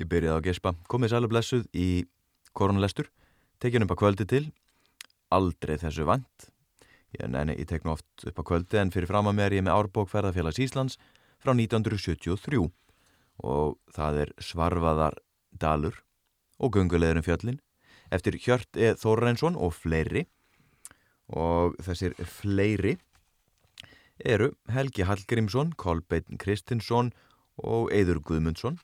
Ég byrjaði að gespa, komið sælublessuð í koronalestur, tekjum upp að kvöldi til, aldrei þessu vant. Ég, ég tek nú oft upp að kvöldi en fyrir fram að mér ég með árbók ferðarfélags Íslands frá 1973 og það er Svarfaðar Dalur og Gunguleðurinn fjöllin eftir Hjört E. Þorrensson og fleiri. Og þessir fleiri eru Helgi Hallgrímsson, Kolbeinn Kristinsson og Eður Guðmundsson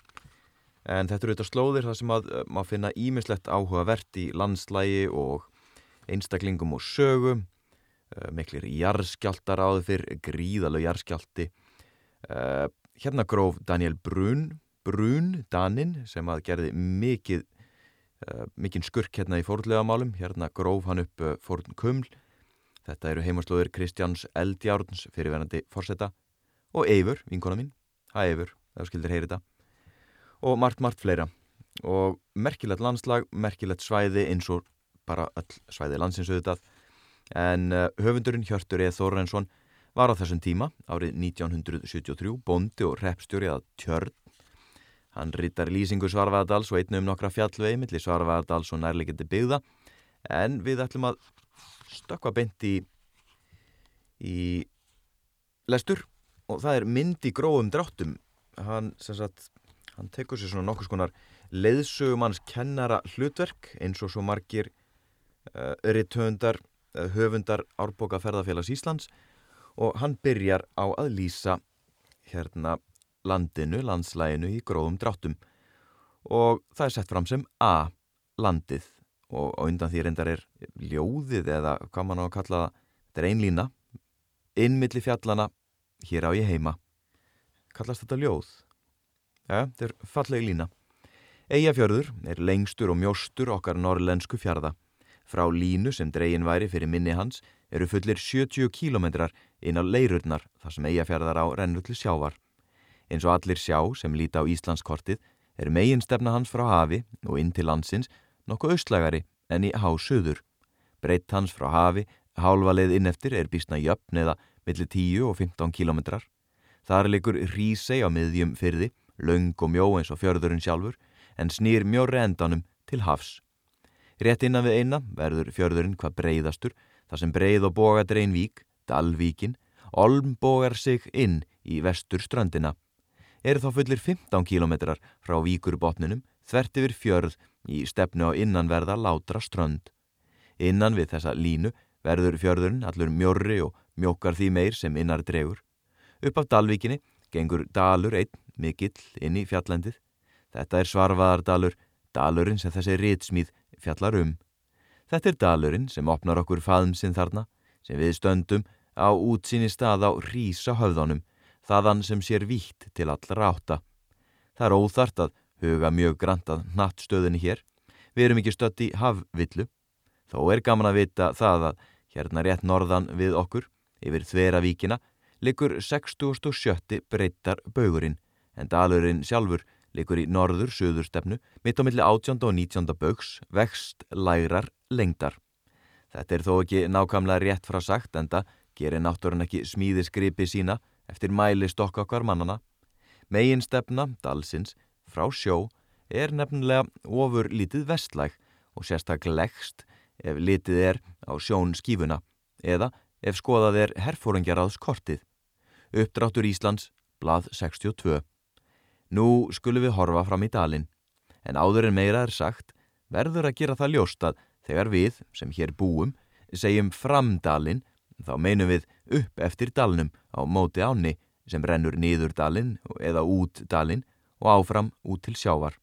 en þetta eru þetta slóðir þar sem að uh, maður finna ímislegt áhugavert í landslægi og einstaklingum og sögu uh, miklir jarðskjáltar áður fyrr, gríðalög jarðskjálti uh, hérna gróf Daniel Brun Brun, Danin, sem að gerði mikið mikinn skurk hérna í fórlegamálum, hérna gróf hann upp fórn kuml. Þetta eru heimaslóður Kristjáns Eldjárns fyrirverandi fórsetta og Eifur, vinkona mín, hæ Eifur, það skildir heyri þetta og margt, margt fleira. Og merkilegt landslag, merkilegt svæði eins og bara öll svæði landsins auðvitað. En uh, höfundurinn Hjörtur E. Þorrensson var á þessum tíma árið 1973 bondi og repstjóri að tjörn. Hann rittar lýsingu Svarvaðardals og einnu um nokkra fjallvegi millir Svarvaðardals og nærlegjandi byggða. En við ætlum að stökka beint í í lestur og það er mynd í gróðum dráttum. Hann sem sagt hann tekur sér svona nokkus konar leiðsögumanns kennara hlutverk eins og svo margir uh, eh, rittöndar, uh, eh, höfundar árbóka ferðarfélags Íslands og hann byrjar á að lýsa hérna landinu, landslæginu í gróðum dráttum og það er sett fram sem A, landið og undan því reyndar er ljóðið eða hvað mann á að kalla það, þetta er einlína, innmilli fjallana, hér á ég heima. Kallast þetta ljóð? Ja, þetta er falleg lína. Eyjafjörður er lengstur og mjóstur okkar norrlensku fjarða. Frá línu sem dregin væri fyrir minni hans eru fullir 70 kílometrar inn á leirurnar þar sem Eyjafjörðar á rennulli sjávar. Eins og allir sjá sem líti á Íslandskortið er megin stefna hans frá hafi og inn til landsins nokkuð austlægari en í hásöður. Breytt hans frá hafi, hálfaleið inneftir er bísna jöfn eða millir 10 og 15 kílometrar. Þar likur Rísei á miðjum fyrði laung og mjó eins og fjörðurinn sjálfur, en snýr mjóri endanum til hafs. Rétt innan við eina verður fjörðurinn hvað breyðastur, þar sem breyð og bogadrein vík, Dalvíkin, olm bogar sig inn í vestur strandina. Er þá fullir 15 kílometrar frá víkurbotninum, þvert yfir fjörð í stefnu á innanverða látra strand. Innan við þessa línu verður fjörðurinn allur mjörri og mjókar því meir sem innar dregur. Upp af Dalvíkinni gengur dalur einn mikill inn í fjallendið. Þetta er svarfaðardalur, dalurinn sem þessi ritsmíð fjallar um. Þetta er dalurinn sem opnar okkur faðmsinn þarna, sem við stöndum á útsýni stað á rísa höfðanum, þaðan sem sér vítt til allra átta. Það er óþart að huga mjög grantað nattstöðinni hér. Við erum ekki stött í hafvillu. Þó er gaman að vita það að hérna rétt norðan við okkur, yfir þveravíkina, likur 67. breytar baugurinn en dalurinn sjálfur likur í norður söður stefnu mitt á milli 18. og 19. bauks vext lærar lengdar. Þetta er þó ekki nákamlega rétt frá sagt en það gerir náttúrun ekki smíðiskripi sína eftir mæli stokk okkar mannana. Megin stefna, dalsins, frá sjó er nefnilega ofur lítið vestlæg og sérstaklegst ef litið er á sjón skífuna eða ef skoðað er herfóringjaráðs kortið. Uppdráttur Íslands, blað 62. Nú skulum við horfa fram í dalin, en áður en meira er sagt verður að gera það ljóst að þegar við, sem hér búum, segjum fram dalin, þá meinum við upp eftir dalnum á móti áni sem rennur niður dalin eða út dalin og áfram út til sjávar.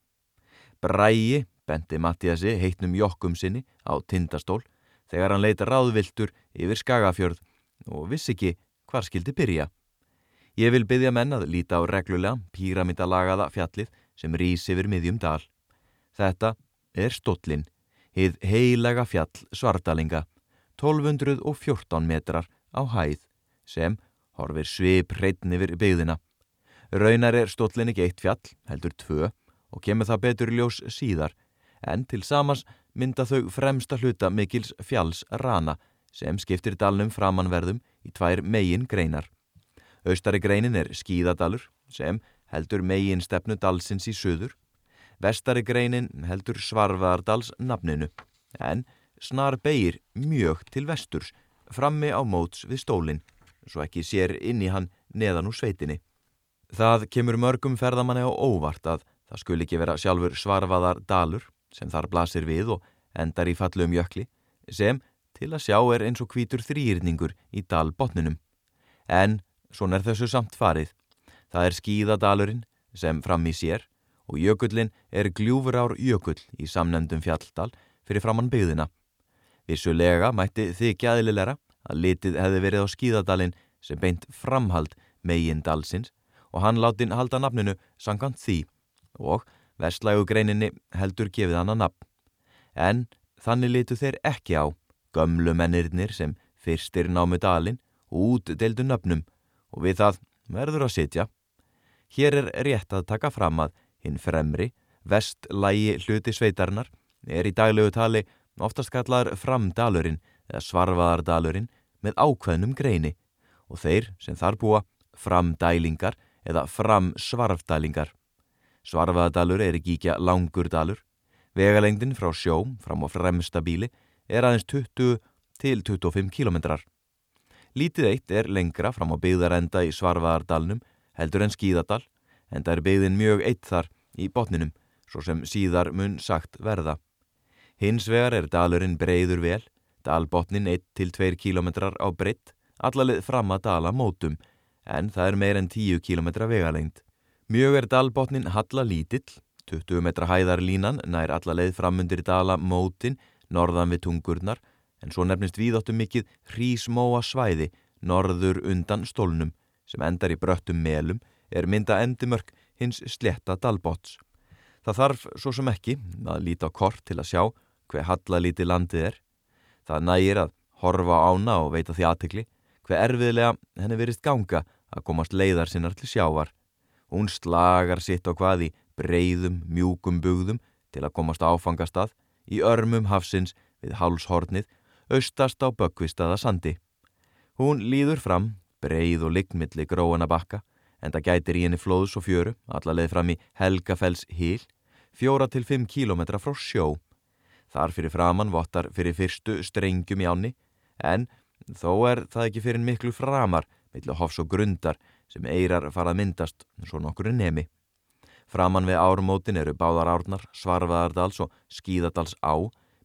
Bræi bendi Mattiasi heitnum jokkum sinni á tindastól þegar hann leita ráðviltur yfir skagafjörð og vissi ekki hvar skildi byrja. Ég vil byggja menn að líta á reglulega píramindalagaða fjallið sem rýs yfir miðjum dal. Þetta er Stollin, hið heilaga fjall Svartalinga, 1214 metrar á hæð, sem horfir svip hreitn yfir byggðina. Raunar er Stollin ekki eitt fjall, heldur tvö, og kemur það betur ljós síðar, en til samans mynda þau fremsta hluta mikils fjalls rana, sem skiptir dalnum framanverðum í tvær megin greinar. Austari greinin er skíðadalur sem heldur megin stefnu dalsins í söður. Vestari greinin heldur Svarvaðardals nafninu en snar beigir mjög til vesturs frammi á móts við stólinn svo ekki sér inn í hann neðan úr sveitinni. Það kemur mörgum ferðamanni á óvart að það skul ekki vera sjálfur Svarvaðar dalur sem þar blasir við og endar í fallum jökli sem til að sjá er eins og kvítur þrýrningur í dalbotninum. En svona er þessu samt farið. Það er skíðadalurinn sem fram í sér og jökullin er gljúfurár jökull í samnendum fjalldal fyrir framann byggðina. Vissulega mætti þykja aðlilegra að litið hefði verið á skíðadalinn sem beint framhald megin dalsins og hann látin halda nafninu sangant því og vestlægu greininni heldur gefið hann að nafn. En þannig litu þeir ekki á gömlu mennirnir sem fyrstir námu dalinn út deildu nöfnum og við það verður að sitja. Hér er rétt að taka fram að hinn fremri, vestlægi hluti sveitarnar er í daglegu tali oftast kallar framdalurinn eða svarfaðardalurinn með ákveðnum greini og þeir sem þar búa framdælingar eða framsvarfdælingar. Svarfaðardalur er ekki ekki langur dalur. Vegalengdin frá sjóm fram á fremsta bíli er aðeins 20 til 25 kilometrar. Lítið eitt er lengra fram á byggðarenda í Svarvaðardalnum heldur en Skíðadal en það er byggðin mjög eitt þar í botninum svo sem síðar mun sagt verða. Hins vegar er dalurinn breyður vel, dalbotnin 1-2 kilometrar á breytt, allalið fram að dala mótum en það er meir en 10 kilometra vegalengt. Mjög er dalbotnin halla lítill, 20 metra hæðar línan nær allalið framundir dala mótin norðan við tungurnar en svo nefnist víðáttum mikið hrísmóa svæði norður undan stólnum sem endar í bröttum melum er mynda endimörk hins sletta dalbots. Það þarf svo sem ekki að líta á kort til að sjá hver hallalíti landið er. Það nægir að horfa ána og veita því aðtekli hver erfiðlega henni verist ganga að komast leiðar sinnar til sjávar. Hún slagar sitt á hvað í breyðum, mjúkum bugðum til að komast áfangastað í örmum hafsins við hálshornið austast á bökkvistaða sandi. Hún líður fram, breið og liggmilli gróana bakka, en það gætir í henni flóðs og fjöru, allarleið fram í Helgafells híl, fjóra til fimm kílometra frá sjó. Þar fyrir framann vottar fyrir fyrstu strengjum í áni, en þó er það ekki fyrir miklu framar, millu hofs og grundar, sem eirar farað myndast, svo nokkur er nemi. Framan við ármótin eru báðar árnar, svarfaðardals og skíðadals á,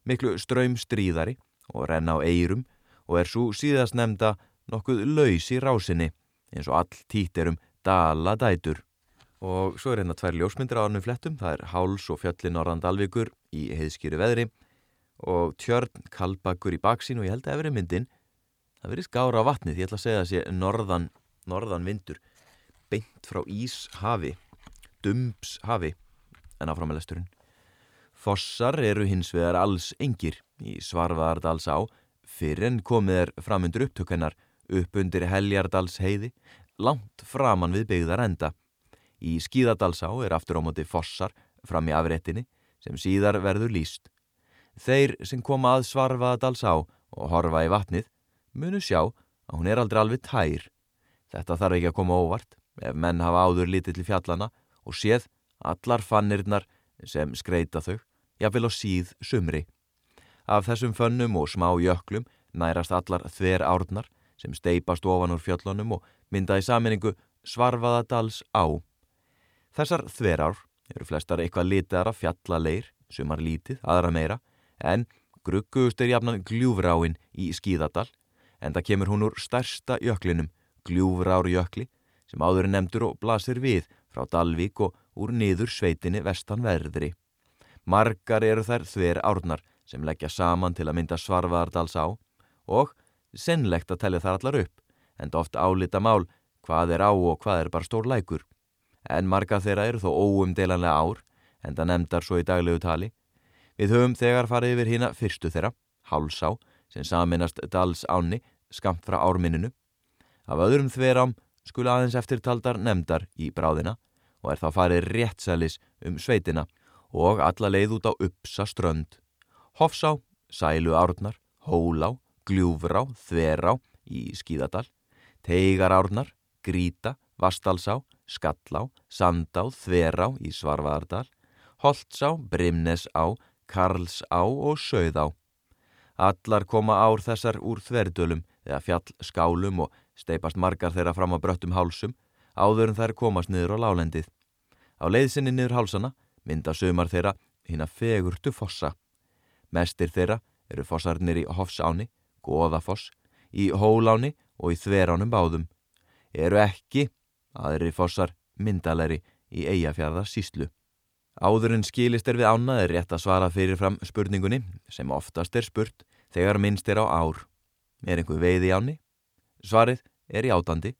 miklu ströymstríðari og renna á eirum og er svo síðast nefnda nokkuð laus í rásinni eins og all tít er um dala dætur. Og svo er hérna tvær ljósmyndir á árnum flettum, það er Háls og Fjöllin Norðan Dalvíkur í heiðskýru veðri og Tjörn Kalbakur í baksín og ég held að efri myndin, það verið skára á vatnið, ég ætla að segja að sé norðan, norðan vindur, beint frá Íshafi, Dumbshafi en áframelesturinn. Fossar eru hins vegar alls engir í Svarvaðardals á fyrir en komið er framundur upptökennar upp undir Helgjardals heiði langt framann við byggðar enda. Í Skíðadalsá er aftur á móti fossar fram í afréttinni sem síðar verður líst. Þeir sem koma að Svarvaðardalsá og horfa í vatnið munu sjá að hún er aldrei alveg tær. Þetta þarf ekki að koma óvart ef menn hafa áður lítið til fjallana og séð allar fannirnar sem skreita þau jafnvel á síð sumri. Af þessum fönnum og smá jöklum nærast allar þver árnar sem steipast ofan úr fjöllunum og mynda í saminningu Svarfaðadals á. Þessar þverár eru flestar eitthvað litaðara fjallaleir, sumar lítið, aðra meira, en gruggust er jafnan gljúvráin í Skíðadal, en það kemur hún úr stærsta jöklinum, gljúvrárjökli, sem áður er nefndur og blasir við frá Dalvík og úr niður sveitinni vestanverðri. Margar eru þær þver árnar sem leggja saman til að mynda svarfaðardals á og sennlegt að tellja þar allar upp, en oft álita mál hvað er á og hvað er bara stór lækur. En marga þeirra eru þó óumdelanlega ár, en það nefndar svo í daglegu tali. Við höfum þegar farið yfir hína fyrstu þeirra, hálsá, sem saminast dals áni, skamt frá árminninu. Af öðrum þverám skul aðeins eftirtaldar nefndar í bráðina og er þá farið réttsælis um sveitina og alla leið út á uppsa strönd. Hofsá, Sælu árnar, Hólá, Gljúfrá, Þverá í Skíðadal, Teigar árnar, Gríta, Vastalsá, Skallá, Sandá, Þverá í Svarvaðardal, Holtsá, Brimnesá, Karlsá og Söðá. Allar koma ár þessar úr þverdölum eða fjallskálum og steipast margar þeirra fram á bröttum hálsum áður en þær komast niður á lálendið. Á leiðsinni niður hálsana mynda sömar þeirra hinn að fegurtu fossa. Mestir þeirra eru fossarnir í Hofsáni, Góðafoss, í Hóláni og í Þveránum báðum. Eru ekki aðri fossar myndalegri í Eyjafjörðar síslu. Áður en skilist er við ána er rétt að svara fyrirfram spurningunni sem oftast er spurt þegar minnst er á ár. Er einhver veiði í áni? Svarið er í átandi.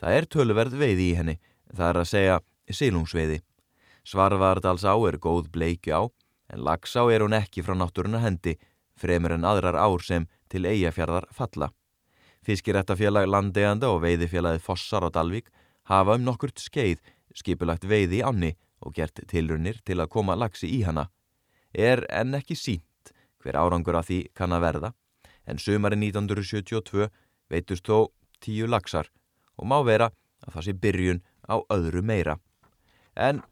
Það er töluverð veiði í henni, það er að segja sílungsveiði. Svarvardals á er góð bleikju á, en lagsá er hún ekki frá náttúruna hendi, fremur en aðrar ár sem til eigafjörðar falla. Fiskirættafélag landeganda og veiðifélagið Fossar og Dalvík hafa um nokkurt skeið skipulagt veiði í áni og gert tilrunir til að koma lagsi í hana. Er enn ekki sínt hver árangur að því kann að verða, en sömari 1972 veitust þó tíu lagsar og má vera að það sé byrjun á öðru meira. En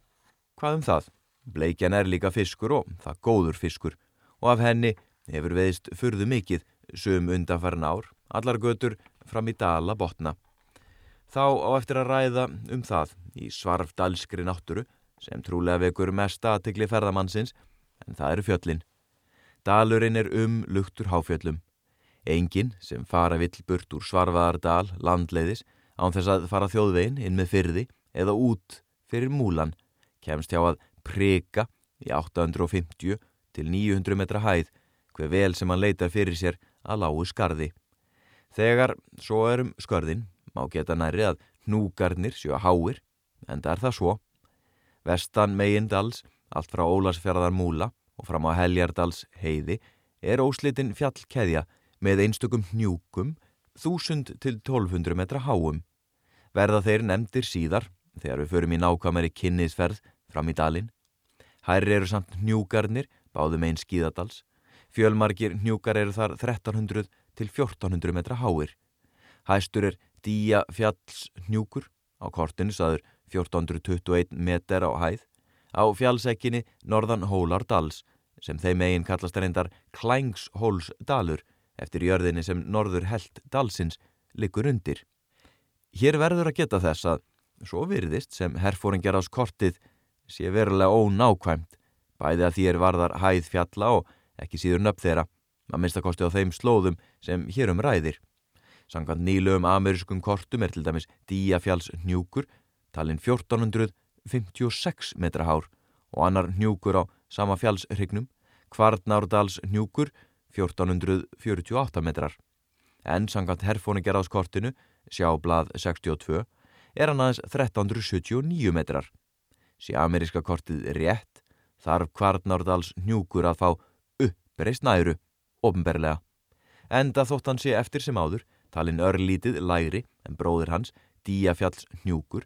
hvað um það? Bleikjan er líka fiskur og það góður fiskur og af henni hefur veist fyrðu mikið söm undanfærin ár, allar götur fram í dala botna. Þá á eftir að ræða um það í svarfdalskri nátturu sem trúlega vekur mest aðtikli ferðamannsins en það eru fjöllin. Dalurinn er um luktur háfjöllum. Engin sem fara vill burt úr svarfaðardal landleiðis án þess að fara þjóðvegin inn með fyrði eða út fyrir múlan kemst hjá að preka í 850 til 900 metra hæð hver vel sem hann leitar fyrir sér að lágu skarði. Þegar svo erum skörðin má geta næri að hnúgarnir sjó háir en það er það svo. Vestan megindals, allt frá Ólarsfjörðar múla og fram á Heljardals heiði, er óslitin fjallkeðja með einstökum hnjúkum 1000 til 1200 metra háum. Verða þeir nefndir síðar þegar við förum í nákvæmari kynniðsferð fram í dalin. Hærri eru samt hnjúkarnir, báðum einn skíðadals. Fjölmargir hnjúkar eru þar 1300 til 1400 metra háir. Hæstur er Día fjalls hnjúkur á kortinu saður 1421 meter á hæð, á fjallsekkinni Norðan Hólardals sem þeim eigin kallast reyndar Klængs-Hólsdalur eftir jörðinni sem Norður held dalsins likur undir. Hér verður að geta þess að svo virðist sem herfóringjar ás kortið sé verulega ónákvæmt, bæði að því er varðar hæð fjalla og ekki síður nöpp þeirra, að minnstakosti á þeim slóðum sem hérum ræðir. Sangant nýluðum amerískum kortum er til dæmis Díafjalls hnjúkur talinn 1456 metra hár og annar hnjúkur á sama fjallsrygnum, Kvarnárdals hnjúkur 1448 metrar. En sangant herfóningeráskortinu, sjáblað 62, er hann aðeins 1379 metrar. Sé ameríska kortið rétt, þarf Kvarnárdals hnjúkur að fá uppreist næru, ofnberlega. Enda þótt hann sé eftir sem áður, talinn örlítið læri en bróðir hans, Díafjalls hnjúkur,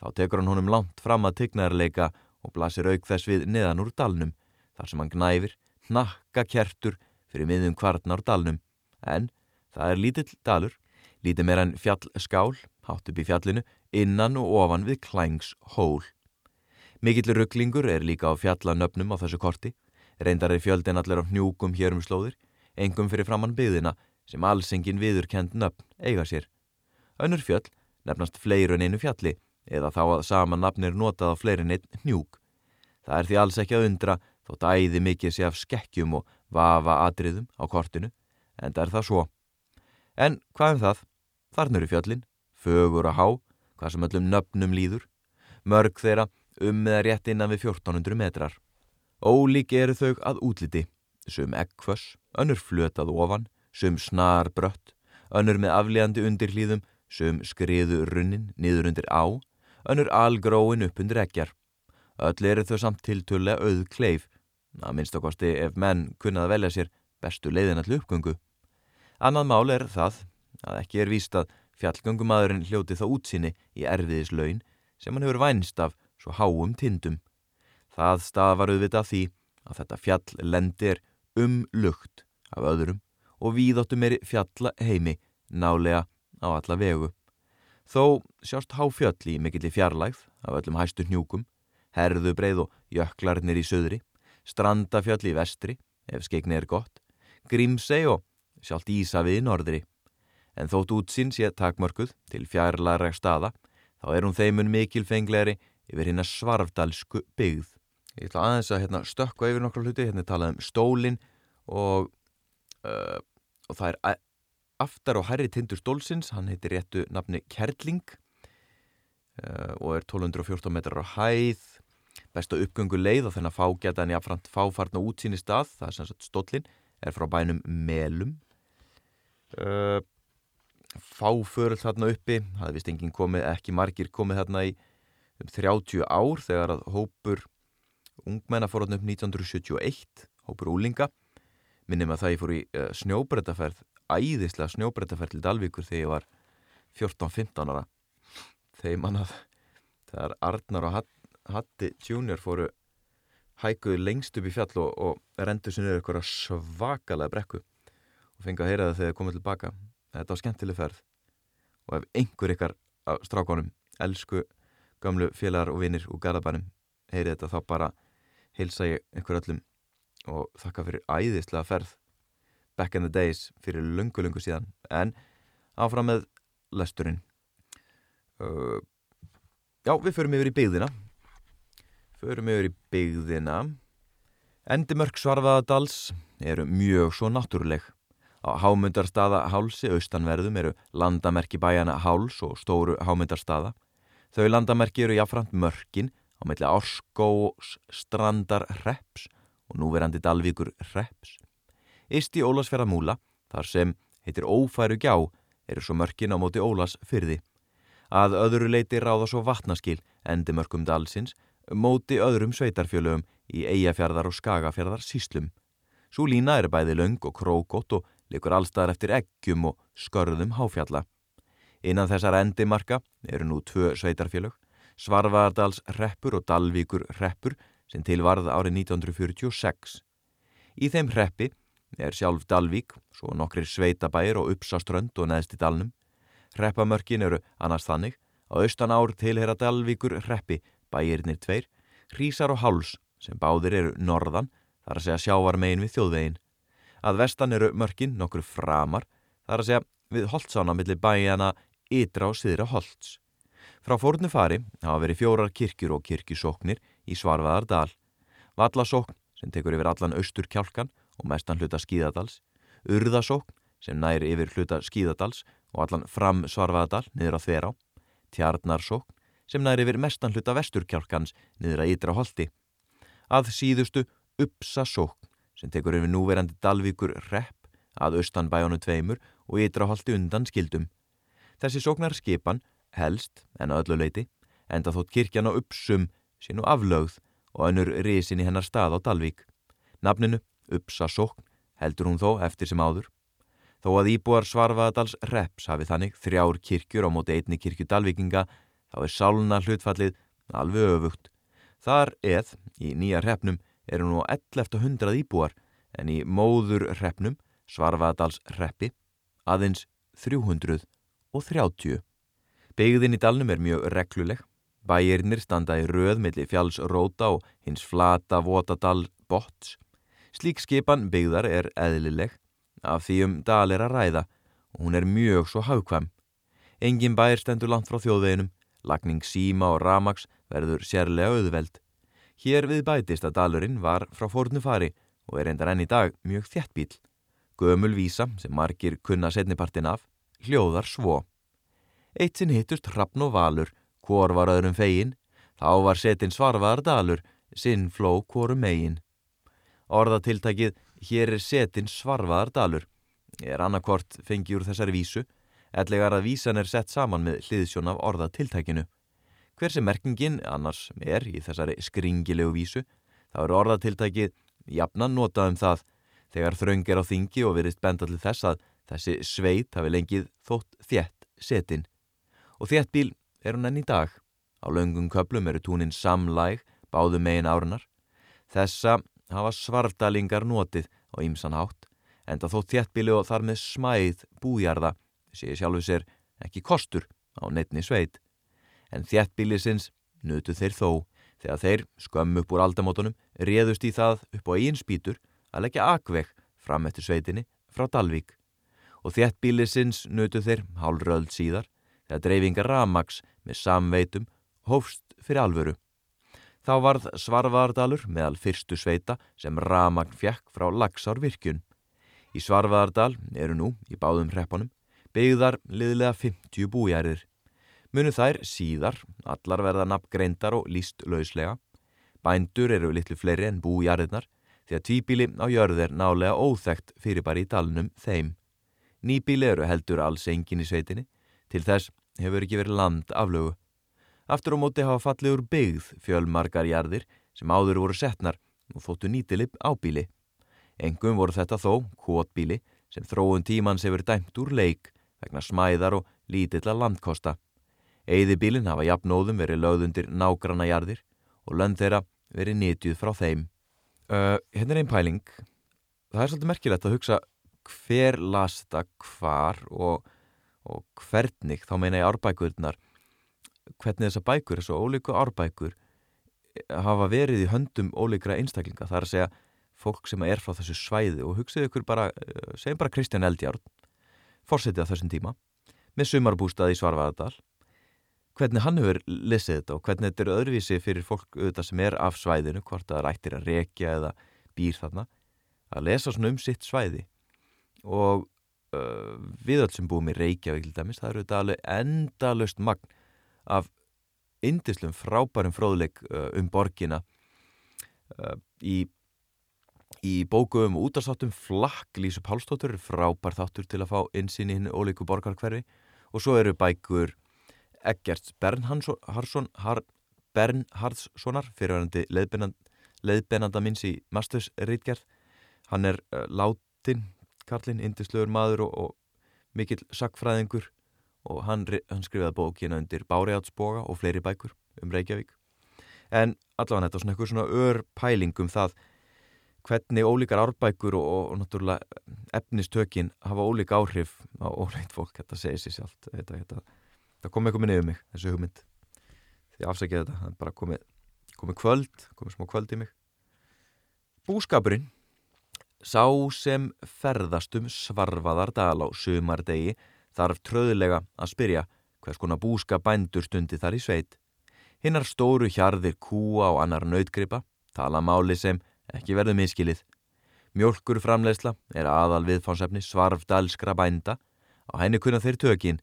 Þá tekur hann honum langt fram að tygnarleika og blasir auk þess við neðan úr dalnum, þar sem hann gnæfir, nakka kertur fyrir miðum kvarnar dalnum. En það er lítill dalur, lítið meira en fjallskál, hátt upp í fjallinu, innan og ofan við klængs hól. Mikill rugglingur er líka á fjallanöfnum á þessu korti, reyndar er fjöldin allir á hnjúkum hér um slóðir, engum fyrir framann byðina sem allsengin viðurkend nöfn eiga sér. Önnur fjöll nefnast fleirun einu fjalli, eða þá að sama nafnir notað á fleirin einn hnjúk. Það er því alls ekki að undra þótt æði mikið sé af skekkjum og vafa atriðum á kortinu, en það er það svo. En hvað um það? Þarna eru fjöllin, fögur að há, hvað sem öllum nöfnum líður, mörg þeirra um með að rétt innan við 1400 metrar. Ólík eru þau að útliti, sum eggföss, önnur flötað ofan, sum snar brött, önnur með aflegandi undir hlýðum, sum skriðu runnin niður undir á, önnur algróin upp undir ekjar. Öll eru þau samt tiltölu auð kleif, að minnst okkosti ef menn kunnað velja sér bestu leiðin allu uppgöngu. Annað mál er það að ekki er víst að fjallgöngumadurinn hljóti þá útsinni í erfiðislaun sem hann hefur vænst af svo háum tindum. Það stafar auðvitað því að þetta fjall lendir um lukt af öðrum og víðóttum er fjalla heimi nálega á alla vegu. Þó sjást háfjöll í mikilli fjarlægð af öllum hæstu hnjúkum, herðubreið og jöklarnir í söðri, strandafjöll í vestri, ef skeikni er gott, grímsei og sjálft Ísafið í norðri. En þótt útsinn sé takmörkuð til fjarlæra staða, þá er hún þeimun mikilfenglegri yfir hinn að svarfdalsku byggð. Ég ætla aðeins að hérna, stökka yfir nokkru hluti, hérna talað um stólinn og, uh, og það er aftar og herri tindur stólsins, hann heitir réttu nafni Kerling uh, og er 1214 metrar á hæð, besta uppgöngu leið og þennan fágæta en jáfnframt fáfarn og útsýni stað, það er sem sagt stólinn, er frá bænum Melum. Uh, fáförl þarna uppi, það er vist enginn komið, ekki margir komið þarna í um 30 ár þegar að hópur ungmenna fór þarna upp 1971, hópur úlinga minnum að það ég fór í uh, snjóbrettaferð æðislega snjóbrettaferð til Dalvíkur þegar ég var 14-15 ára. Þegar mann að þegar Arnar og Hatti Junior fóru hækuðu lengst upp í fjall og, og rendu sér niður eitthvað svakalega brekku og fengið að heyra það þegar þið komið tilbaka þetta var skemmtileg ferð. Og ef einhver ykkar af strákonum elsku gamlu félagar og vinnir úr Garðabænum heyrið þetta þá bara heilsa ég einhver öllum og þakka fyrir æðislega ferð. Back in the days fyrir lungu lungu síðan. En áfram með lesturinn. Uh, já við förum yfir í byggðina. Förum yfir í byggðina. Endimörk Svarfaðadals eru mjög svo náttúruleg Á hámundarstaða hálsi austanverðum eru landamerki bæjana háls og stóru hámundarstaða. Þau landamerki eru jáfnframt mörkin á meðlega Orskós strandar reps og núverandi Dalvíkur reps. Íst í Ólasfjara múla, þar sem heitir Ófæru gjá, eru svo mörkin á móti Ólas fyrði. Að öðru leiti ráða svo vatnaskil endi mörkum dalsins móti öðrum sveitarfjölögum í Eyjafjörðar og Skagafjörðar síslum. Svo lína er bæði laung og krókótt og likur allstaðar eftir eggjum og skörðum háfjalla. Innan þessar endimarka eru nú tvö sveitarfélög, Svarvardals reppur og Dalvíkur reppur sem tilvarð árið 1946. Í þeim reppi er sjálf Dalvík, svo nokkrir sveitabæir og uppsaströnd og neðst í dalnum. Reppamörkin eru annars þannig á austan ár tilhera Dalvíkur reppi bæirnir tveir, Hrísar og Háls sem báðir eru norðan þar að segja sjávar megin við þjóðvegin. Að vestan eru mörkin nokkur framar, þar að segja við Holtsána millir bæjana Ytra og Siðra Holts. Frá fórnu fari hafa verið fjórar kirkjur og kirkjusóknir í Svarvaðardal. Vallasókn sem tekur yfir allan austur kjálkan og mestan hluta skíðadals. Urðasókn sem næri yfir hluta skíðadals og allan fram Svarvaðardal niður á þverá. Tjarnarsókn sem næri yfir mestan hluta vestur kjálkans niður að Ytra Holti. Að síðustu Uppsasókn sem tekur yfir núverandi Dalvíkur repp að austan bæjónu tveimur og ytra holti undan skildum. Þessi sóknar skipan helst en að öllu leiti enda þótt kirkjan á uppsum sín og aflögð og önnur risin í hennar stað á Dalvík. Nafninu Uppsa sókn heldur hún þó eftir sem áður. Þó að íbúar Svarfaðadals repps hafi þannig þrjár kirkjur á móti einni kirkju Dalvíkinga þá er sáluna hlutfallið alveg öfugt. Þar eð í nýja reppnum eru nú 1100 íbúar en í móður hreppnum, Svarfaðadals hreppi, aðeins 330. Begðin í dalnum er mjög regluleg. Bæirinnir standa í röð millir fjallsróta og hins flata votadal bots. Slík skipan begðar er eðlileg af því um dal er að ræða og hún er mjög svo hafkvæm. Engin bæir stendur langt frá þjóðveginum, lagning síma og ramags verður sérlega auðveld. Hér við bætist að dalurinn var frá fórnu fari og er endar enn í dag mjög þjættbíl. Gömul vísa sem margir kunna setnipartin af, hljóðar svo. Eitt sinn hittust hrappn og valur, hvor var öðrum fegin, þá var setin svarfaðar dalur, sinn fló hvorum megin. Orðatiltækið hér er setin svarfaðar dalur, er annarkvort fengi úr þessari vísu, ellegar að vísan er sett saman með hliðsjón af orðatiltækinu. Hver sem merkingin annars er í þessari skringilegu vísu, þá eru orðatiltækið jafnan notað um það þegar þröng er á þingi og verist benda til þess að þessi sveit hafi lengið þótt þjætt setin. Og þjætt bíl er hún enn í dag. Á laungum köplum eru túnin samlæg, báðu megin árunar. Þessa hafa svardalingar notið á ýmsan hátt, en það þótt þjættbíli og þar með smæð bújarða sé sjálfu sér ekki kostur á neittni sveit en þjættbílisins nutu þeir þó þegar þeir, skömm upp úr aldamótonum, réðust í það upp á eigin spýtur að leggja akveg fram eftir sveitinni frá Dalvík og þéttbílisins nutu þeir hálröld síðar þegar dreifingar ramags með samveitum hófst fyrir alvöru. Þá varð Svarvaðardalur meðal fyrstu sveita sem ramagn fjekk frá Lagsárvirkjun. Í Svarvaðardal eru nú, í báðum hreppanum, byggðar liðlega 50 bújærir. Munu þær síðar, allar verða nafngreindar og líst lauslega. Bændur eru litlu fleiri en bújæriðnar því að tvíbíli á jörð er nálega óþægt fyrir bara í dalnum þeim. Nýbíli eru heldur alls engin í sveitinni, til þess hefur ekki verið land aflögu. Aftur á móti hafa fallið úr byggð fjölmargar jarðir sem áður voru setnar og þóttu nýtilip ábíli. Engum voru þetta þó, kvotbíli, sem þróun tímans hefur dæmt úr leik vegna smæðar og lítilla landkosta. Eðibílin hafa jafnóðum verið lögðundir nágranna jarðir og lönd þeirra verið nýtjuð frá þeim. Uh, hérna er einn pæling. Það er svolítið merkilegt að hugsa hver lasta hvar og, og hvernig, þá meina ég árbækurnar, hvernig þessa bækur, þessu ólíku árbækur, hafa verið í höndum ólíkra einstaklinga. Það er að segja fólk sem er frá þessu svæði og hugsaðu ykkur bara, segjum bara Kristján Eldjárn, fórsetið á þessum tíma, með sumarbústað í Svarvaðardal, hvernig hann hefur lesið þetta og hvernig þetta eru öðruvísi fyrir fólk auðvitað sem er af svæðinu, hvort það rættir að rekja eða býr þarna, að lesa svona um sitt svæði. Og uh, við öll sem búum í Reykjavík til dæmis, það eru þetta alveg endalust magn af indislum frábærum fróðleik uh, um borgina uh, í, í bókum og útastáttum flakk Lísu Pálstóttur frábær þáttur til að fá insinn í henni ólíku borgarkverfi og svo eru bækur Eggerts Bernhardsson Bernhardssonar fyrirvæðandi leiðbennanda minns í Masters Ritgerð hann er uh, látin Karlinn, indislögur maður og, og mikill sakfræðingur og hann, hann skrifaði bókina undir Báriátsboga og fleiri bækur um Reykjavík. En allavega þetta er svona eitthvað svona ör pælingum það hvernig ólíkar árbækur og, og, og náttúrulega efnistökin hafa ólík áhrif á óleitt fólk, þetta segir sér sjálft þetta, þetta það kom eitthvað minni yfir mig, þessu hugmynd því afsækja þetta, það er bara komið komið kvöld, komið smá kvöld í mig Búskapurinn Sá sem ferðast um svarfaðardal á sumardegi þarf tröðlega að spyrja hvers konar búska bændur stundi þar í sveit. Hinnar stóru hjarðir kúa og annar nautgripa tala máli sem ekki verður miskilið. Mjölkur framlegsla er aðal viðfánsefni svarfdalskra bænda á henni kunna þeir tökin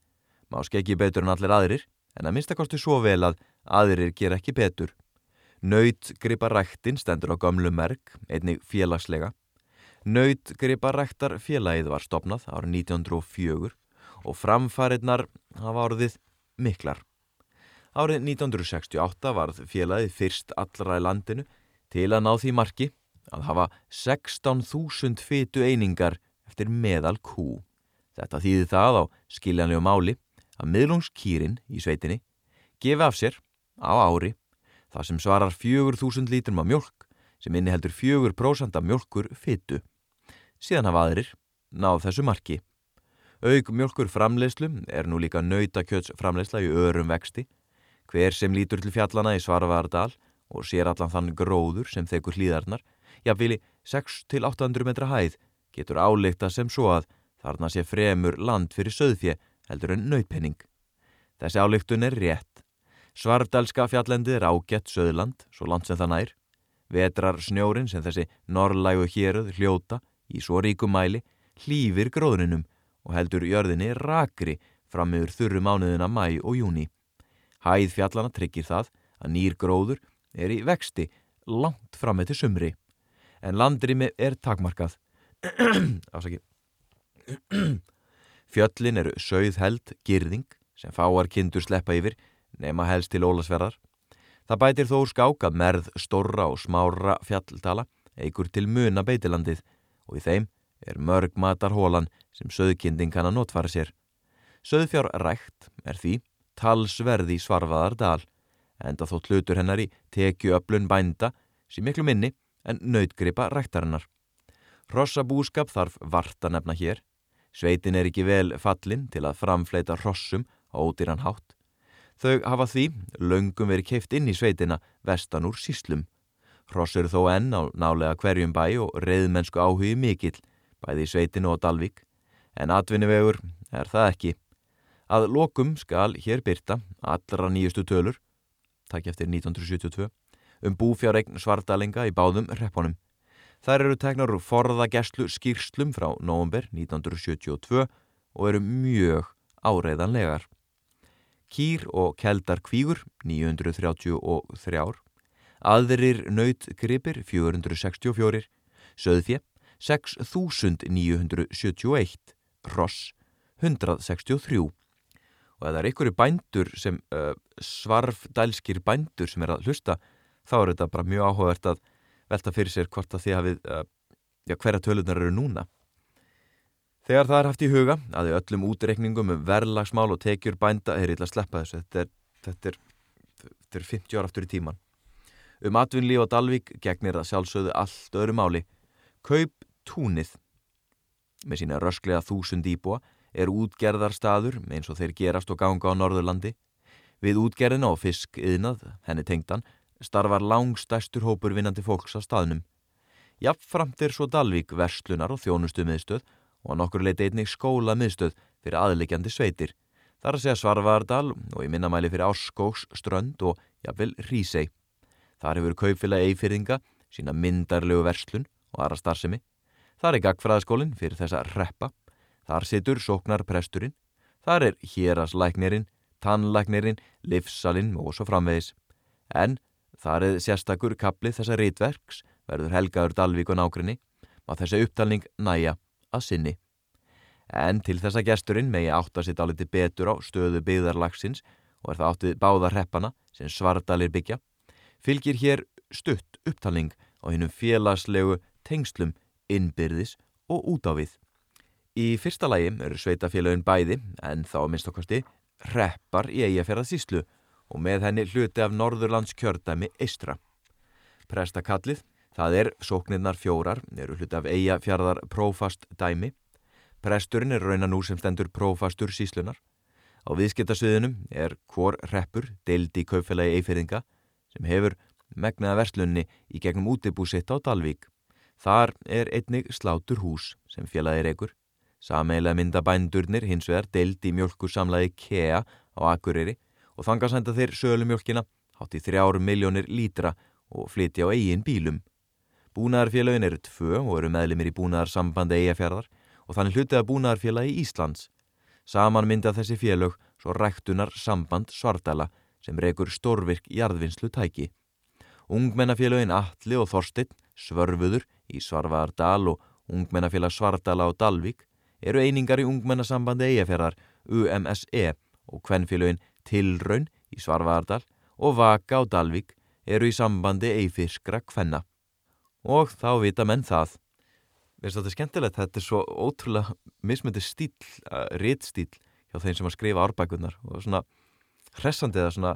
má skeggi betur en allir aðrir, en að minnstakosti svo vel að aðrir ger ekki betur. Nautgripa rættin stendur á gömlu merk, einnig félagslega. Nautgripa rættar félagið var stopnað árið 1904 og framfæriðnar hafa orðið miklar. Árið 1968 varð félagið fyrst allra í landinu til að ná því marki að hafa 16.000 fytu einingar eftir meðal kú. Þetta þýði það á skiljanlegu máli að miðlungskýrin í sveitinni gefi af sér á ári það sem svarar 4.000 lítrum af mjölk sem inniheldur 4% af mjölkur fyttu. Síðan hafa aðrir náð þessu marki. Aug mjölkur framleyslu er nú líka nautakjöts framleysla í örum vexti. Hver sem lítur til fjallana í Svaravardal og sér allan þann gróður sem þekur hlýðarnar, jafnvili 6-800 metra hæð, getur áleikta sem svo að þarna sé fremur land fyrir söðfje heldur en nautpenning. Þessi álíktun er rétt. Svarfdalska fjallendið er ágætt söðland, svo land sem það nær. Vetrar snjórin sem þessi norrlægu héruð hljóta í svo ríkum mæli hlýfir gróðrinum og heldur jörðinni rakri fram meður þurru mánuðina mæ og júni. Hæð fjallana tryggir það að nýr gróður er í vexti langt fram með til sumri. En landrými er takmarkað. Ásaki. Fjöllin eru sögðheld, girðing, sem fáar kindur sleppa yfir, nema helst til ólasverðar. Það bætir þó skák að merð storra og smára fjalltala eigur til muna beitilandið og í þeim er mörg matarhólan sem söðkinding kann að notfara sér. Söðfjár rækt er því talsverði svarfaðar dal, enda þó hlutur hennar í tekju öflun bænda sem miklu minni en nautgripa ræktarinnar. Rossa búskap þarf vart að nefna hér, Sveitin er ekki vel fallin til að framfleita rossum á ódýran hátt. Þau hafa því löngum verið keift inn í sveitina vestan úr síslum. Hross eru þó enn á nálega hverjum bæ og reyðmennsku áhugi mikill, bæði í sveitinu og Dalvík, en atvinnivegur er það ekki. Að lokum skal hér byrta allra nýjustu tölur, takk eftir 1972, um búfjáreign svartalinga í báðum reppunum. Þær eru teknar úr forðageslu skýrslum frá nógumber 1972 og eru mjög áreiðanlegar. Kýr og keldar kvígur 933, aðrir nautgripir 464, söðfje 6971, ross 163 og ef það er einhverju bændur sem uh, svarfdælskir bændur sem er að hlusta þá er þetta bara mjög áhugavert að velta fyrir sér hvort að því hafið uh, já, hverja tölunar eru núna. Þegar það er haft í huga að í öllum útreikningum um verðlagsmál og tekjur bænda er illa að sleppa þessu. Þetta er, þetta er, þetta er 50 ára aftur í tíman Um atvinnlíf og Dalvík gegnir það sjálfsögðu allt öðru máli. Kaup túnið með sína rösklega þúsund íbúa er útgerðarstaður eins og þeir gerast og ganga á Norðurlandi. Við útgerðina og fisk yðnað, henni tengdan, starfar langstæstur hópur vinnandi fólks á staðnum. Jafnframt er svo Dalvík verslunar og þjónustu miðstöð og nokkur leiti einnig skóla miðstöð fyrir aðleikjandi sveitir. Þar að segja Svarvardal og í minnamæli fyrir Árskóks, Strönd og jafnvel Rísei. Þar hefur kaupfélag eifyrðinga sína myndarlegu verslun og aðra starfsemi. Þar er gagfræðaskólinn fyrir þessa reppa Þar situr sóknar presturinn, þar er héraslæknirinn, tannlæknirinn, livsalinn og svo framvegis. En þar er sérstakur kaplið þessa rítverks, verður Helgaður Dalvík og nákrenni, má þessi upptalning næja að sinni. En til þessa gesturinn megi átta sitt áliti betur á stöðu byggðarlagsins og er það áttið báða reppana sem svardalir byggja, fylgir hér stutt upptalning á hennum félagslegu tengslum innbyrðis og út á við. Í fyrsta lægi eru sveitafélagin bæði, en þá minnst okkarsti, reppar í eigafjörðasíslu og með henni hluti af Norðurlands kjördæmi Eistra. Prestakallið, það er sóknirnar fjórar, eru hluti af eigafjörðar prófast dæmi. Presturinn er raunan úr sem stendur prófastur síslunar. Á viðskiptasviðunum er hvor reppur deildi í kaupfélagi eifirðinga sem hefur megnaða verslunni í gegnum útibúsitt á Dalvík. Þar er einnig slátur hús sem félagir eigur. Sameilega mynda bændurnir hins vegar deild í mjölkursamlaði KEA á Akureyri og þangar senda þeir sölumjölkina hátt í þrjáru miljónir lítra og flytja á eigin bílum. Búnaðarfélagin eru tvö og eru meðlimir í búnaðarsambandi eigafjörðar og þannig hlutið að búnaðarfélagi Íslands. Saman mynda þessi félag svo ræktunar samband Svardala sem reykur stórvirk jarðvinnslu tæki. Ungmennafélagin Alli og Þorstein svörfuður í Svarvardal og Ungmennafélag Svardala og Dalvik eru einingar í ungmennasambandi eigafjörðar UMSE og kvennfélögin Tilraun í Svarvardal og Vaka og Dalvik eru í sambandi eifirskra kvenna. Og þá vita menn það. Veist þetta er skemmtilegt, þetta er svo ótrúlega mismöndi stíl, uh, réttstíl hjá þeim sem að skrifa árbækunar og svona hressandi eða svona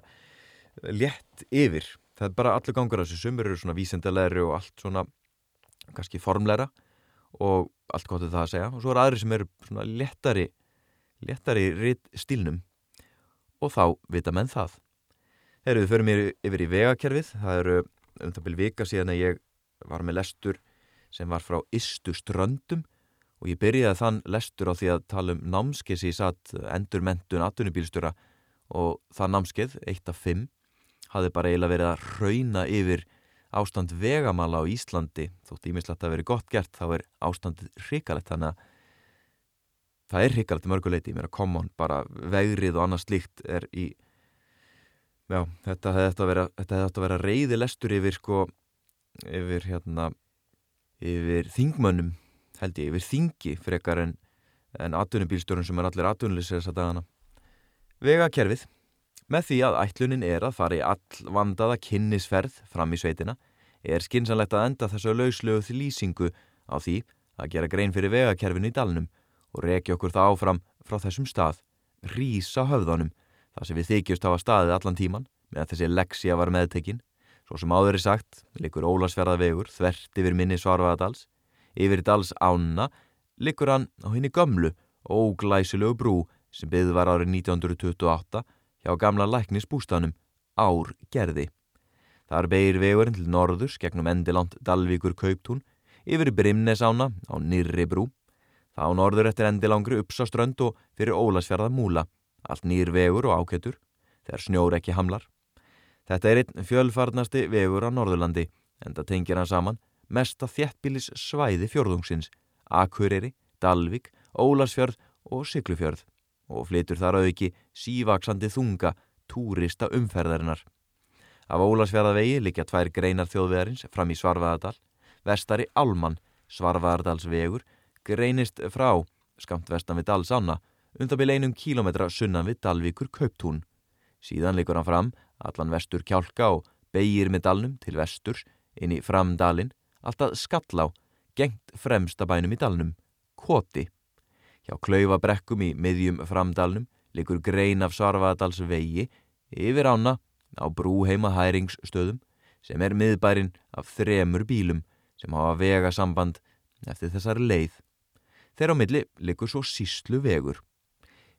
létt yfir. Það er bara allur gangur að þessu sumur eru svona vísendalegri og allt svona kannski formleira og allt gott er það að segja og svo er aðri sem eru svona lettari lettari stílnum og þá vita menn það. Herru, við förum yfir í vegakerfið. Það eru um það byrju vika síðan að ég var með lestur sem var frá Istu ströndum og ég byrjaði þann lestur á því að tala um námskeið sem ég satt endur mentun aðtunubílstura og það námskeið, 1 af 5 hafði bara eiginlega verið að rauna yfir ástand vegamala á Íslandi. Þótt ímislegt að veri gott gert þá er ástandið hrikalegt. Þannig að það er hrikalegt mörguleiti mér að koma hún bara vegrið og annað slíkt er í já, þetta hefði þetta að vera, vera reyði lestur yfir sko yfir hérna yfir þingmönnum held ég, yfir þingi frekar en, en atvinnubílstjórun sem er allir atvinnulisir þess að dagana. Vegakerfið. Með því að ætlunin er að fara í all vandaða kynnisferð fram í sveitina er skinsanlegt að enda þessu lauslegu því lýsingu á því að gera grein fyrir vegakerfinu í dalnum og reykja okkur það áfram frá þessum stað, rísa höfðanum, þar sem við þykjust hafa staðið allan tíman meðan þessi leksja var meðtekinn. Svo sem áður er sagt, likur Ólasferðavegur þvert yfir minni Svarvaðadals, yfir dals ána, likur hann á henni gömlu og glæsilegu brú sem byggð var árið 1928 hjá gamla læknisbústanum Ár gerði. Þar beir vegurinn til norðurs gegnum endilant Dalvíkur Kauptún yfir Brimnesána á Nýrri brú. Þá norður eftir endilangri uppsaströnd og fyrir Ólasfjörða múla. Allt nýr vegur og ákettur þegar snjór ekki hamlar. Þetta er einn fjölfarnasti vegur á Norðurlandi en það tengir hann saman mesta þjettbílis svæði fjörðungsins, Akureyri, Dalvik, Ólasfjörð og Siglufjörð og flytur þar auki sívaksandi þunga túrista umferðarinnar. Af Ólasfjörðavegi likja tvær greinar þjóðvegarins fram í Svarvaðardal, vestari Alman, Svarvaðardalsvegur, greinist frá skamt vestan við Dalsanna, undabil einum kílometra sunnan við Dalvíkur Kauptún. Síðan likur hann fram, allan vestur kjálka og beigir með dalnum til vesturs inn í framdalinn, alltaf skallá, gengt fremsta bænum í dalnum, Koti. Hjá klaufabrekkum í miðjum framdalnum likur grein af Svarvaðardals vegi yfir ána á brú heima hæringsstöðum sem er miðbærin af þremur bílum sem hafa vega samband eftir þessari leið. Þeir á milli likur svo síslu vegur.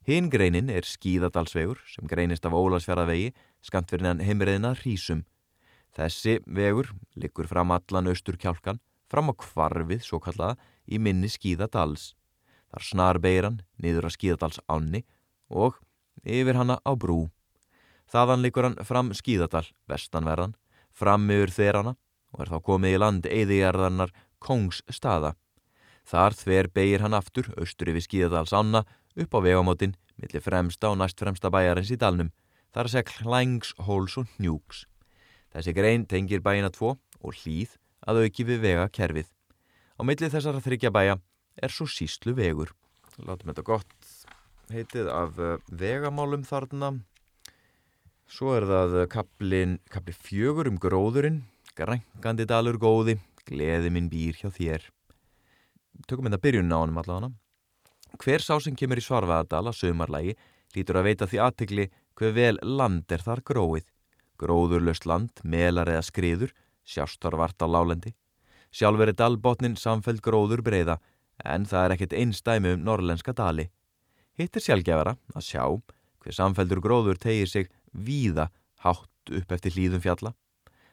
Hinn greinin er skíðadalsvegur sem greinist af Ólasfjaraðvegi skamt fyrir hann heimriðina Hrísum. Þessi vegur likur fram allan austur kjálkan fram á kvarfið svo kallaða í minni skíðadals. Þar snar beiran niður að skíðadals ánni og yfir hanna á brú. Þaðan likur hann fram skíðadal, vestanverðan, fram yfir þeirana og er þá komið í land eðigarðarnar Kongsstaða. Þar þver beigir hann aftur austur yfir skíðadals ána upp á vegamótin millir fremsta og næst fremsta bæjarins í dalnum. Það að segja klængs, hóls og njúks. Þessi grein tengir bæina tvo og hlýð að auki við vega kerfið. Á milli þessara þryggja bæja er svo síslu vegur. Látum þetta gott heitið af uh, vegamálum þarna. Svo er það uh, kaplin, kapli fjögur um gróðurinn, grængandi dalur góði, gleði minn býr hjá þér. Tökum þetta byrjun á hann allavega. Hver sá sem kemur í Svarvaðardala sömarlægi lítur að veita því aðtegli hver vel land er þar gróið. Gróðurlöst land, melar eða skriður, sjástar vart á lálendi. Sjálfur er dalbotnin samfeld gróður breyða en það er ekkert einstæmi um norrlenska dali. Hitt er sjálfgefara að sjá hver samfeldur gróður tegir sig víða hátt upp eftir hlýðum fjalla.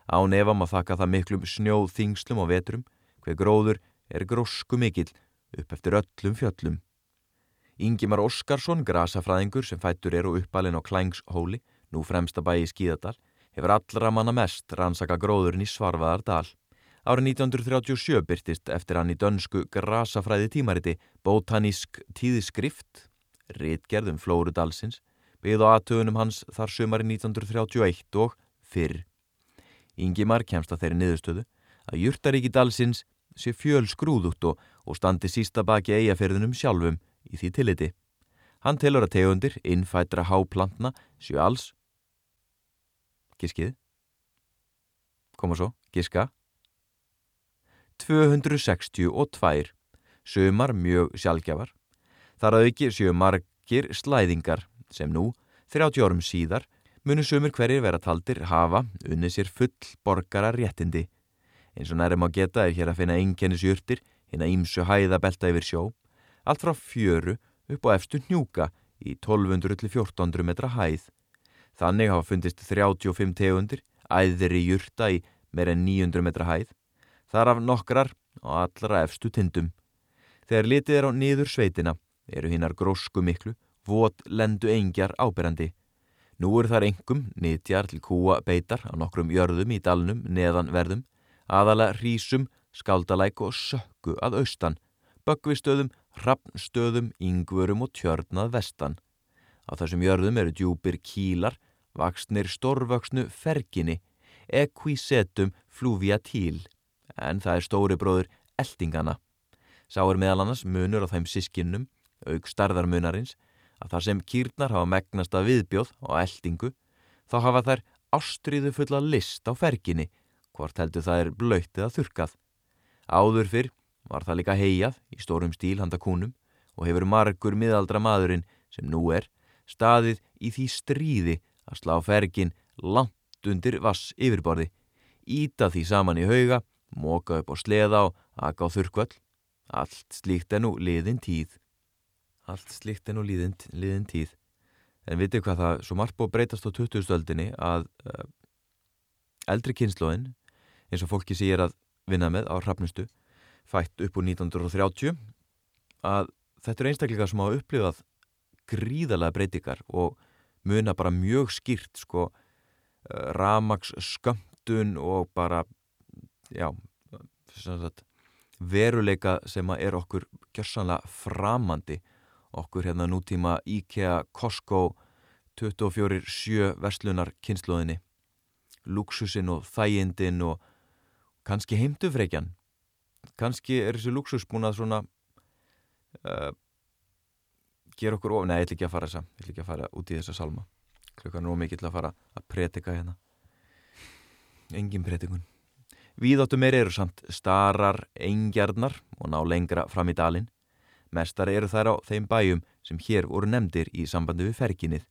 Á nefam að þakka það miklum snjóð þingslum og vetrum hver gróður er grósku mikill upp eftir öllum fjöllum. Ingimar Óskarsson, grasafræðingur sem fættur er og uppalinn á Klængs-hóli, nú fremsta bæi í Skíðadal, hefur allra manna mest rannsaka gróðurinn í Svarvaðardal. Árið 1937 byrtist eftir hann í dönsku grasafræði tímariti Botanísk tíðskrift, réttgerðum Flórudalsins, byggð á aðtöðunum hans þar sömari 1931 og fyrr. Ingimar kemst að þeirri niðurstöðu að júrtaríki dalsins sé fjöl skrúðútt og, og standi sísta baki eigafyrðunum sjálfum í því tilliti. Hann telur að tegundir, innfætra háplantna, sjö alls. Giskið. Koma svo, giska. 262. Sumar mjög sjálfgjafar. Þar að ekki sjö margir slæðingar sem nú, 30 árum síðar, munu sumir hverjir vera taldir hafa unnið sér full borgara réttindi. Eins og nærum á geta er hér að finna einkennisjurtir, hérna ímsu hæðabelta yfir sjó, allt frá fjöru upp á efstu hnjúka í 1200-1400 metra hæð. Þannig hafa fundist 35 tegundir, æðri jurta í meir en 900 metra hæð, þar af nokkrar og allra efstu tindum. Þegar litið er á niður sveitina eru hinnar grósku miklu, vot lendu engjar áberandi. Nú eru þar engum nýtjar til kúa beitar á nokkrum jörðum í dalnum neðan verðum, aðala hrísum, skaldalæk og sökku að austan, böggvistöðum, hrappnstöðum, yngvörum og tjörnað vestan. Á þessum jörðum eru djúpir kílar, vaksnir stórvaksnu ferginni, equisetum fluviatil, en það er stóri bróður eldingana. Sá er meðal annars munur á þeim sískinnum, auk starðarmunarins, að þar sem kýrnar hafa megnast að viðbjóð og eldingu, þá hafa þær ástriðu fulla list á ferginni, hvort heldur það er blöytið að þurkað. Áður fyrr var það líka heijað í stórum stíl handa kúnum og hefur margur miðaldra maðurinn sem nú er staðið í því stríði að slá fergin langt undir vass yfirborði, íta því saman í hauga, móka upp á sleða og aka á þurkvöll. Allt slíkt er nú liðin tíð. Allt slíkt er nú liðin, liðin tíð. en vitið hvað það svo margt búið breytast á 2000-öldinni að uh, eldri kynnslóðin eins og fólki sé að vinna með á hrafnustu fætt upp úr 1930 að þetta er einstakleika sem hafa upplifað gríðalega breytingar og muna bara mjög skýrt sko uh, ramags skömmtun og bara já sagt, veruleika sem er okkur gjörsanlega framandi. Okkur hérna nútíma IKEA, Costco 24-7 verslunar kynnslóðinni luxusin og þægindin og kannski heimtufreikjan kannski er þessi luxus búin að svona uh, gera okkur of, nei ég ætl ekki að fara þessa ég ætl ekki að fara út í þessa salma. Klukkan er ómikið til að fara að pretika hérna. Engin pretikun Víðáttu meir eru samt starar, engjarnar og ná lengra fram í dalin Mestar eru þær á þeim bæjum sem hér voru nefndir í sambandi við ferginnið.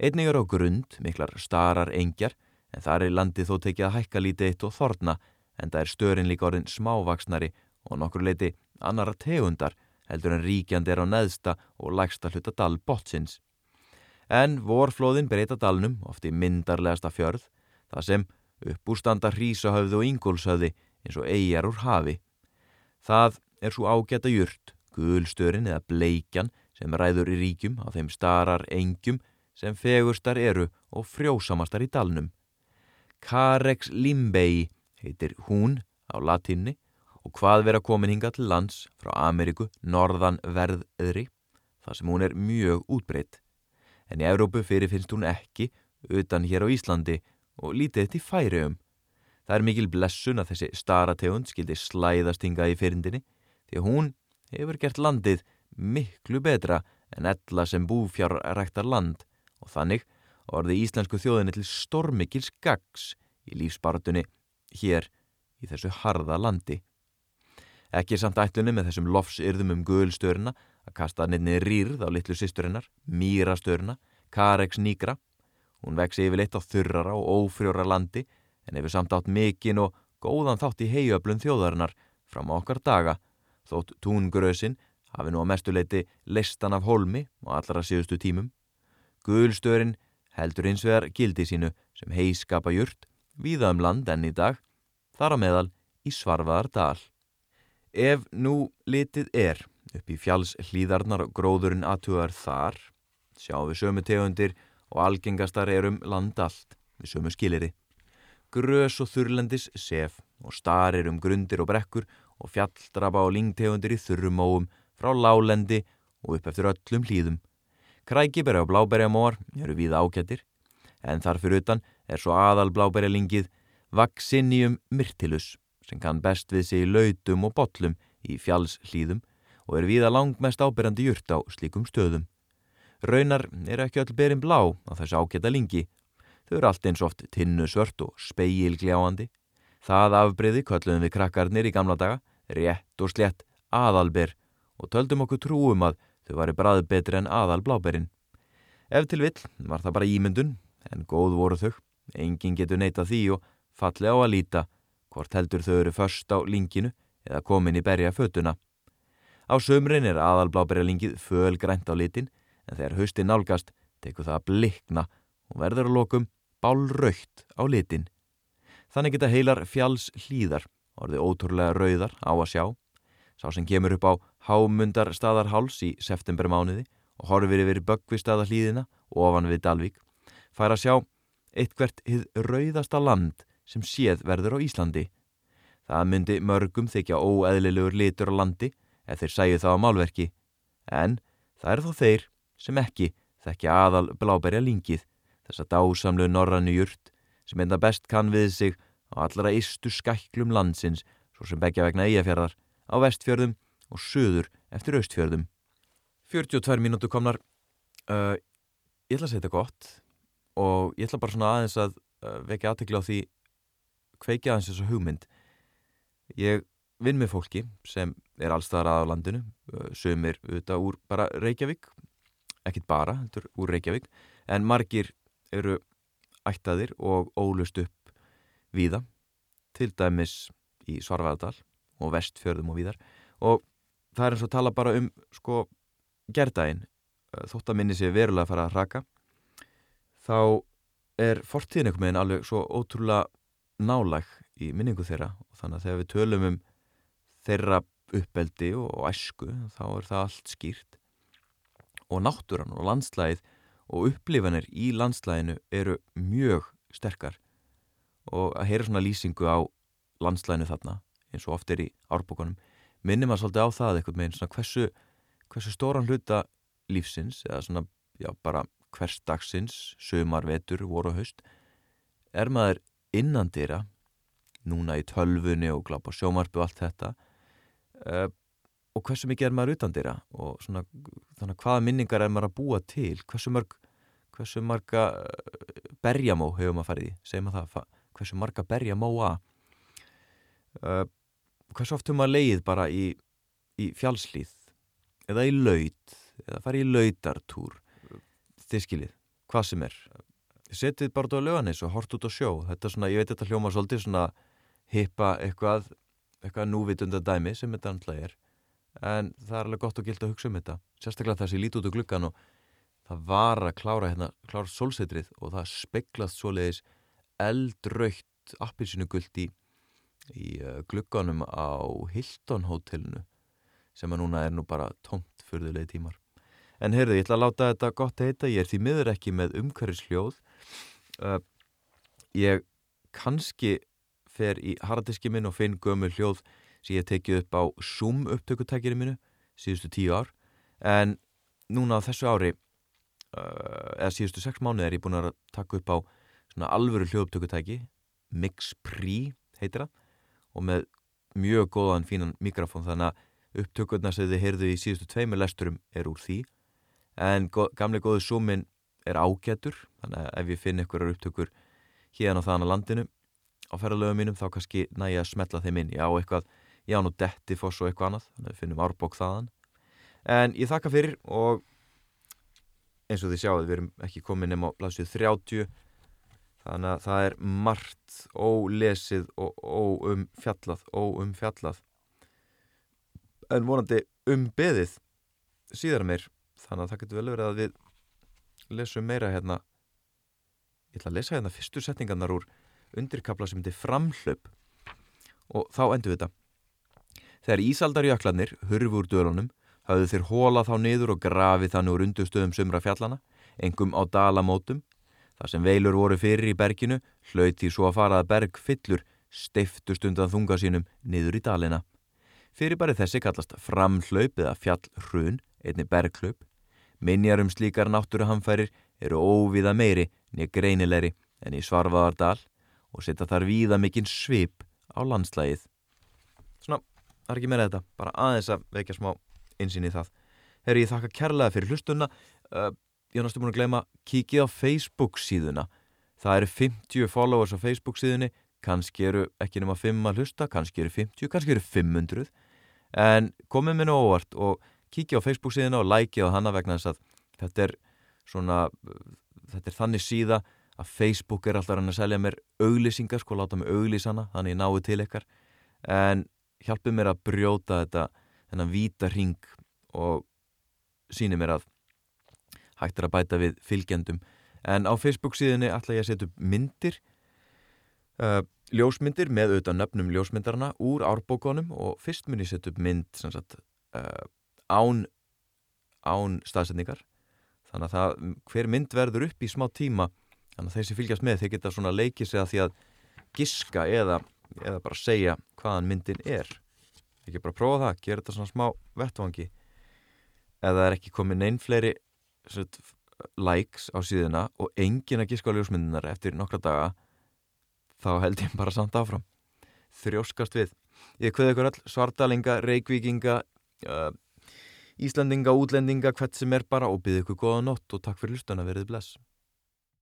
Einnig eru á grund, miklar starar engjar, en þar er landið þó tekið að hækka lítið eitt og þorna, en það er störin líka orðin smávaksnari og nokkur leiti annara tegundar heldur en ríkjandi er á neðsta og lægsta hluta dal botsins. En vorflóðin breyta dalnum, ofti myndarlegasta fjörð, það sem uppústanda hrísahöfðu og ingólshöfði eins og eigjar úr hafi. Það er svo ágæta jurt Gulstörin eða bleikjan sem ræður í ríkjum á þeim starar engjum sem fegurstar eru og frjósamastar í dalnum. Carex limbei heitir hún á latinni og hvað vera komin hinga til lands frá Ameriku norðan verðri þar sem hún er mjög útbreytt. En í Európu fyrirfinnst hún ekki utan hér á Íslandi og lítið í færium. Það er mikil blessun að þessi starategund skildi slæðast hinga í fyrindinni því að hún hefur gert landið miklu betra en ella sem búfjárræktar land og þannig orði íslensku þjóðinni til stormikils gags í lífsbartunni hér í þessu harða landi. Ekki samt ætlunni með þessum lofsyrðum um guðlstörina að kasta nefni rýrð á litlu sýsturinnar, mýrastörina, Karex nýgra. Hún vexi yfirleitt á þurrara og ófrjóra landi en hefur samt átt mikinn og góðan þátt í heiöflun þjóðarinnar fram á okkar daga þótt túngrösin hafi nú að mestuleiti listan af holmi og allra síðustu tímum. Guðulstörin heldur eins vegar gildi sínu sem heiskapa jurt víða um land enn í dag, þar að meðal í Svarfaðar dal. Ef nú litið er upp í fjalls hlýðarnar og gróðurinn aðtugar þar, sjáum við sömu tegundir og algengastar er um land allt við sömu skiliri. Grös og þurrlendis sef og starir um grundir og brekkur og fjalldrapa og lingtegundir í þurrumóum frá lálendi og upp eftir öllum hlýðum. Krækibæri og blábæriamóar eru við ákjættir, en þarfur utan er svo aðal blábærialingið Vaxinium myrtilus sem kann best við sig í lautum og botlum í fjalls hlýðum og er viða langmest ábyrjandi jurt á slíkum stöðum. Raunar eru ekki öll berin blá á þessu ákjæta lingi. Þau eru allt eins oft tinnu svört og speilgljáandi. Það afbreyði kölluðum við krakkarnir í gamla daga rétt og slett aðalber og töldum okkur trúum að þau varu brað betri en aðal bláberinn. Ef til vill var það bara ímyndun, en góð voru þau, engin getur neita því og falli á að líta hvort heldur þau eru först á linginu eða komin í berja fötuna. Á sömrin er aðal bláberjalingið föl grænt á litin, en þegar höstin nálgast tekur það að blikna og verður að lokum bálröytt á litin. Þannig geta heilar fjalls hlýðar orðið ótrúlega rauðar á að sjá. Sá sem kemur upp á hámundar staðarháls í septembermániði og horfir yfir böggvistaðahlýðina ofan við Dalvík, fær að sjá eitthvert hið rauðasta land sem séð verður á Íslandi. Það myndi mörgum þykja óeðlilegur litur á landi ef þeir sæju það á málverki, en það er þó þeir sem ekki þekkja aðal bláberja lingið, þessa dásamlu norrannu jurt sem enda best kann við sig á allra istu skæklum landsins svo sem begja vegna eigafjörðar á vestfjörðum og söður eftir austfjörðum. 42 mínútu komnar. Uh, ég ætla að segja þetta gott og ég ætla bara svona aðeins að vekja aðtekla á því kveikja aðeins þessu hugmynd. Ég vinn með fólki sem er allstaðar að á landinu, uh, sömur auðvitað úr bara Reykjavík, ekkit bara, þetta er úr Reykjavík, en margir eru ættaðir og ólust upp víða, til dæmis í Svarvæðardal og vestfjörðum og víðar og það er eins og tala bara um sko gerðdægin þótt að minni sé verulega að fara að raka þá er fortíðin einhvern veginn alveg svo ótrúlega nálag í minningu þeirra. Og þannig að þegar við tölum um þeirra uppeldi og æsku þá er það allt skýrt. Og náttúran og landslægið og upplifanir í landslæginu eru mjög sterkar. Og að heyra svona lýsingu á landslæginu þarna eins og oft er í árbúkonum minnir maður svolítið á það eitthvað með hversu, hversu stóran hluta lífsins eða svona já bara hverstagsins, sömar, vetur, voru og höst er maður innandira núna í tölfunni og gláp á sjómarbu og allt þetta uh, og hversu mikið er maður utandira og svona þannig að hvaða minningar er maður að búa til? Hversu mörg hversu marga eh, berjamó hefur maður farið í, segjum maður það hversu marga berjamó að uh, hversu oft hefur maður leið bara í, í fjálslíð eða í laud eða farið í laudartúr þið skiljið, hvað sem er. Setið bara út á löganis og hort út á sjó. Þetta er svona, ég veit þetta hljóma svolítið svona hippa eitthvað eitthvað núvitunda dæmi sem þetta alltaf er. En það er alveg gott og gilt að hugsa um þetta. Sérstaklega þessi lít út á gluggan og það var að klára hérna klára solsetrið og það speklast svoleiðis eldraugt appinsinu gullt í, í uh, glugganum á Hilton hótelinu sem að núna er nú bara tómt fyrðulegi tímar en heyrðu, ég ætla að láta þetta gott heita ég er því miður ekki með umhverfisljóð uh, ég kannski fer í hardiski minn og finn gömul hljóð sem ég tekið upp á Zoom upptökutækinu minu síðustu tíu ár. En núna á þessu ári uh, eða síðustu sex mánu er ég búin að taka upp á svona alvöru hljóðupptökutæki. Mix Pre heitir það. Og með mjög góðan fínan mikrofón þannig að upptökurna sem þið heyrðu í síðustu tveimur lesturum er úr því en gamlega góðu Zoomin er ágætur þannig að ef ég finn einhverjar upptökur hérna og þann að landinu á ferðalögum mínum þá kannski næja að smetla þeim inn. Ég á eitthvað, ég á nú detti foss og eitthvað annað þannig að við finnum árbók þaðan. En ég þakka fyrir og eins og þið sjáu við erum ekki komin nema á blæsið 30 þannig að það er margt ólesið og óumfjallað óumfjallað. En vonandi umbeðið síðar meir þannig að það getur vel verið að við lesum meira hérna ég ætla að lesa hérna fyrstu setningarnar úr undirkabla sem heitir framhlaup og þá endur við þetta Þegar Ísaldarjöklarnir hurfu úr dölunum hafðu þeir hóla þá niður og grafið þannig úr undustöðum sumra fjallana, engum á dalamótum. Þar sem veilur voru fyrir í berginu, hlauti svo að farað berg fyllur, stiftust undan þunga sínum niður í dalina. Fyrirbæri þessi kallast framhlaup eða fjallhrun, einni berghlaup. Minjar um slíkar náttúruhamfærir eru óvíða meiri, nýja greinilegri en í svarfaðardal og setja þar víða mikinn svip á landslægið. Svona, það er ekki meira þetta, bara aðeins að vekja smá einsinn í það. Herri, ég þakka kærlega fyrir hlustunna. Uh, ég náttúrulega búin að gleyma, kikið á Facebook síðuna. Það eru 50 followers á Facebook síðunni, kannski eru ekki nema 5 að hlusta, kannski eru 50, kannski eru 500. En komið mér nú óvart og kikið á Facebook síðuna og likeið á hana vegna þess að þetta er svona, þetta er þannig síða að Facebook er alltaf að selja mér auglýsingar, sko, láta mig auglýsana, þannig ég náðu til ykkar. En hjálpið mér að brjóta þetta þennan víta ring og sínir mér að hægt er að bæta við fylgjendum en á Facebook síðunni ætla ég að setja upp myndir uh, ljósmyndir með auðvitað nöfnum ljósmyndarna úr árbókonum og fyrst mun ég setja upp mynd sagt, uh, án án staðsetningar. Þannig að það, hver mynd verður upp í smá tíma þannig að þeir sem fylgjast með þeir geta svona leikið sig að því að giska eða, eða bara segja hvaðan myndin er. Ekki bara prófa það, gera þetta svona smá vettvangi. Eða er ekki komin einn fleiri sveit, likes á síðuna og engin að gíska á ljósmyndunar eftir nokkra daga þá held ég bara samt áfram. Þrjóskast við. Ég kveði ykkur all svartalinga, reykvíkinga uh, Íslandinga, útlendinga hvert sem er bara og byggði ykkur góða nótt og takk fyrir hlustana, verið bless